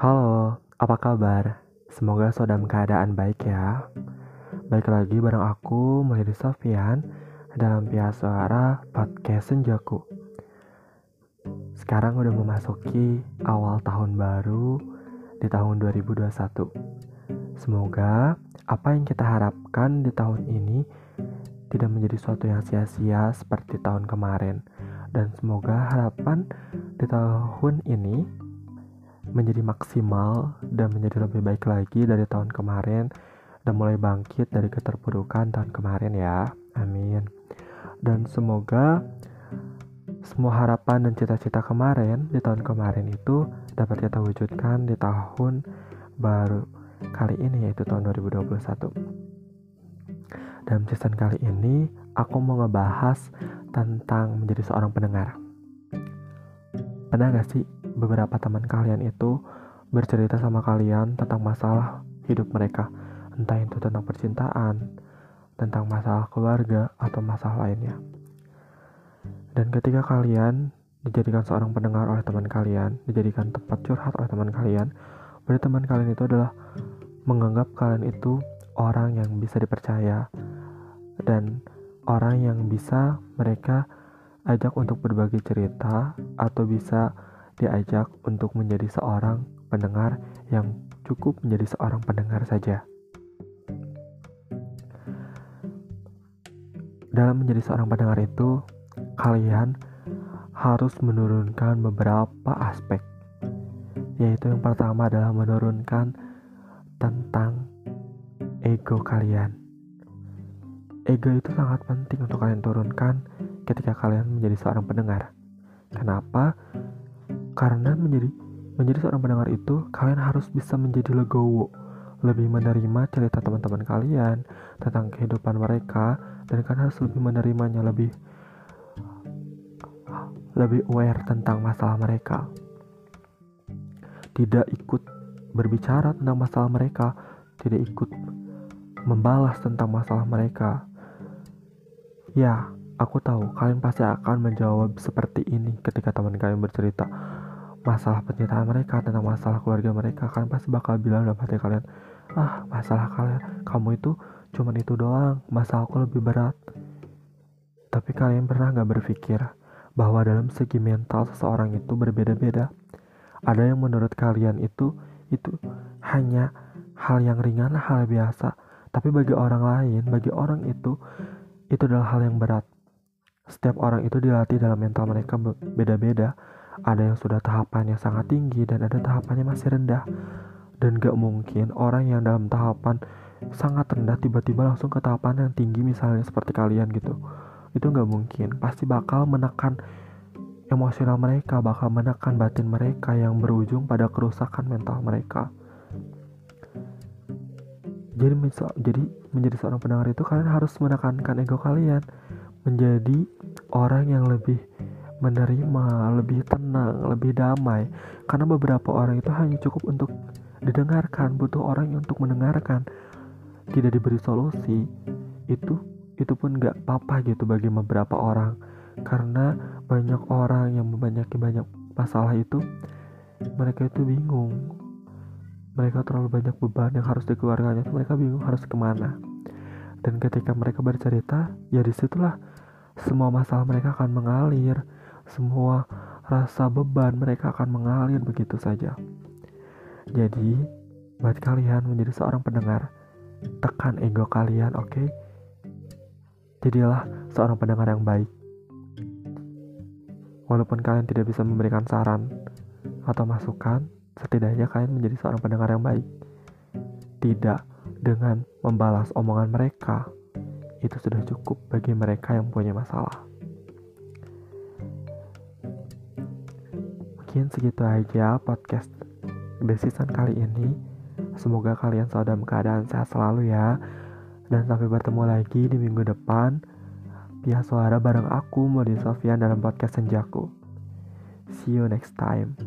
Halo, apa kabar? Semoga sudah dalam keadaan baik ya. Baik lagi bareng aku, Mulyadi Sofian, dalam Pihak Suara Podcast Senjaku. Sekarang udah memasuki awal tahun baru di tahun 2021. Semoga apa yang kita harapkan di tahun ini tidak menjadi suatu yang sia-sia seperti tahun kemarin. Dan semoga harapan di tahun ini menjadi maksimal dan menjadi lebih baik lagi dari tahun kemarin dan mulai bangkit dari keterpurukan tahun kemarin ya. Amin. Dan semoga semua harapan dan cita-cita kemarin di tahun kemarin itu dapat kita wujudkan di tahun baru kali ini yaitu tahun 2021. Dalam season kali ini aku mau ngebahas tentang menjadi seorang pendengar. Pernah gak sih beberapa teman kalian itu bercerita sama kalian tentang masalah hidup mereka, entah itu tentang percintaan, tentang masalah keluarga, atau masalah lainnya. Dan ketika kalian dijadikan seorang pendengar oleh teman kalian, dijadikan tempat curhat oleh teman kalian, berarti teman kalian itu adalah menganggap kalian itu orang yang bisa dipercaya dan orang yang bisa mereka ajak untuk berbagi cerita atau bisa diajak untuk menjadi seorang pendengar yang cukup menjadi seorang pendengar saja. Dalam menjadi seorang pendengar itu, kalian harus menurunkan beberapa aspek, yaitu yang pertama adalah menurunkan tentang ego kalian. Ego itu sangat penting untuk kalian turunkan ketika kalian menjadi seorang pendengar. Kenapa? Karena menjadi menjadi seorang pendengar itu kalian harus bisa menjadi legowo, lebih menerima cerita teman-teman kalian tentang kehidupan mereka dan kalian harus lebih menerimanya lebih lebih aware tentang masalah mereka. Tidak ikut berbicara tentang masalah mereka, tidak ikut membalas tentang masalah mereka. Ya, aku tahu kalian pasti akan menjawab seperti ini ketika teman kalian bercerita masalah percintaan mereka tentang masalah keluarga mereka kalian pasti bakal bilang dalam hati kalian ah masalah kalian kamu itu cuman itu doang masalah aku lebih berat. Tapi kalian pernah nggak berpikir bahwa dalam segi mental seseorang itu berbeda-beda? Ada yang menurut kalian itu itu hanya hal yang ringan hal biasa tapi bagi orang lain bagi orang itu itu adalah hal yang berat. Setiap orang itu dilatih dalam mental mereka beda-beda ada yang sudah tahapannya sangat tinggi dan ada tahapannya masih rendah. Dan gak mungkin orang yang dalam tahapan sangat rendah tiba-tiba langsung ke tahapan yang tinggi misalnya seperti kalian gitu. Itu gak mungkin. Pasti bakal menekan emosional mereka, bakal menekan batin mereka yang berujung pada kerusakan mental mereka. Jadi, jadi menjadi seorang pendengar itu kalian harus menekankan ego kalian menjadi orang yang lebih menerima, lebih tenang, lebih damai. Karena beberapa orang itu hanya cukup untuk didengarkan, butuh orang yang untuk mendengarkan. Tidak diberi solusi, itu itu pun gak apa-apa gitu bagi beberapa orang. Karena banyak orang yang membanyak banyak masalah itu, mereka itu bingung. Mereka terlalu banyak beban yang harus dikeluarkannya, mereka bingung harus ke mana. Dan ketika mereka bercerita, ya di situlah semua masalah mereka akan mengalir semua rasa beban mereka akan mengalir begitu saja. Jadi, buat kalian menjadi seorang pendengar, tekan ego kalian, oke? Okay? Jadilah seorang pendengar yang baik. Walaupun kalian tidak bisa memberikan saran atau masukan, setidaknya kalian menjadi seorang pendengar yang baik. Tidak dengan membalas omongan mereka, itu sudah cukup bagi mereka yang punya masalah. Mungkin segitu aja podcast Season kali ini. Semoga kalian selalu dalam keadaan sehat selalu ya. Dan sampai bertemu lagi di minggu depan. Pihak suara bareng aku, Modi Sofian dalam podcast Senjaku. See you next time.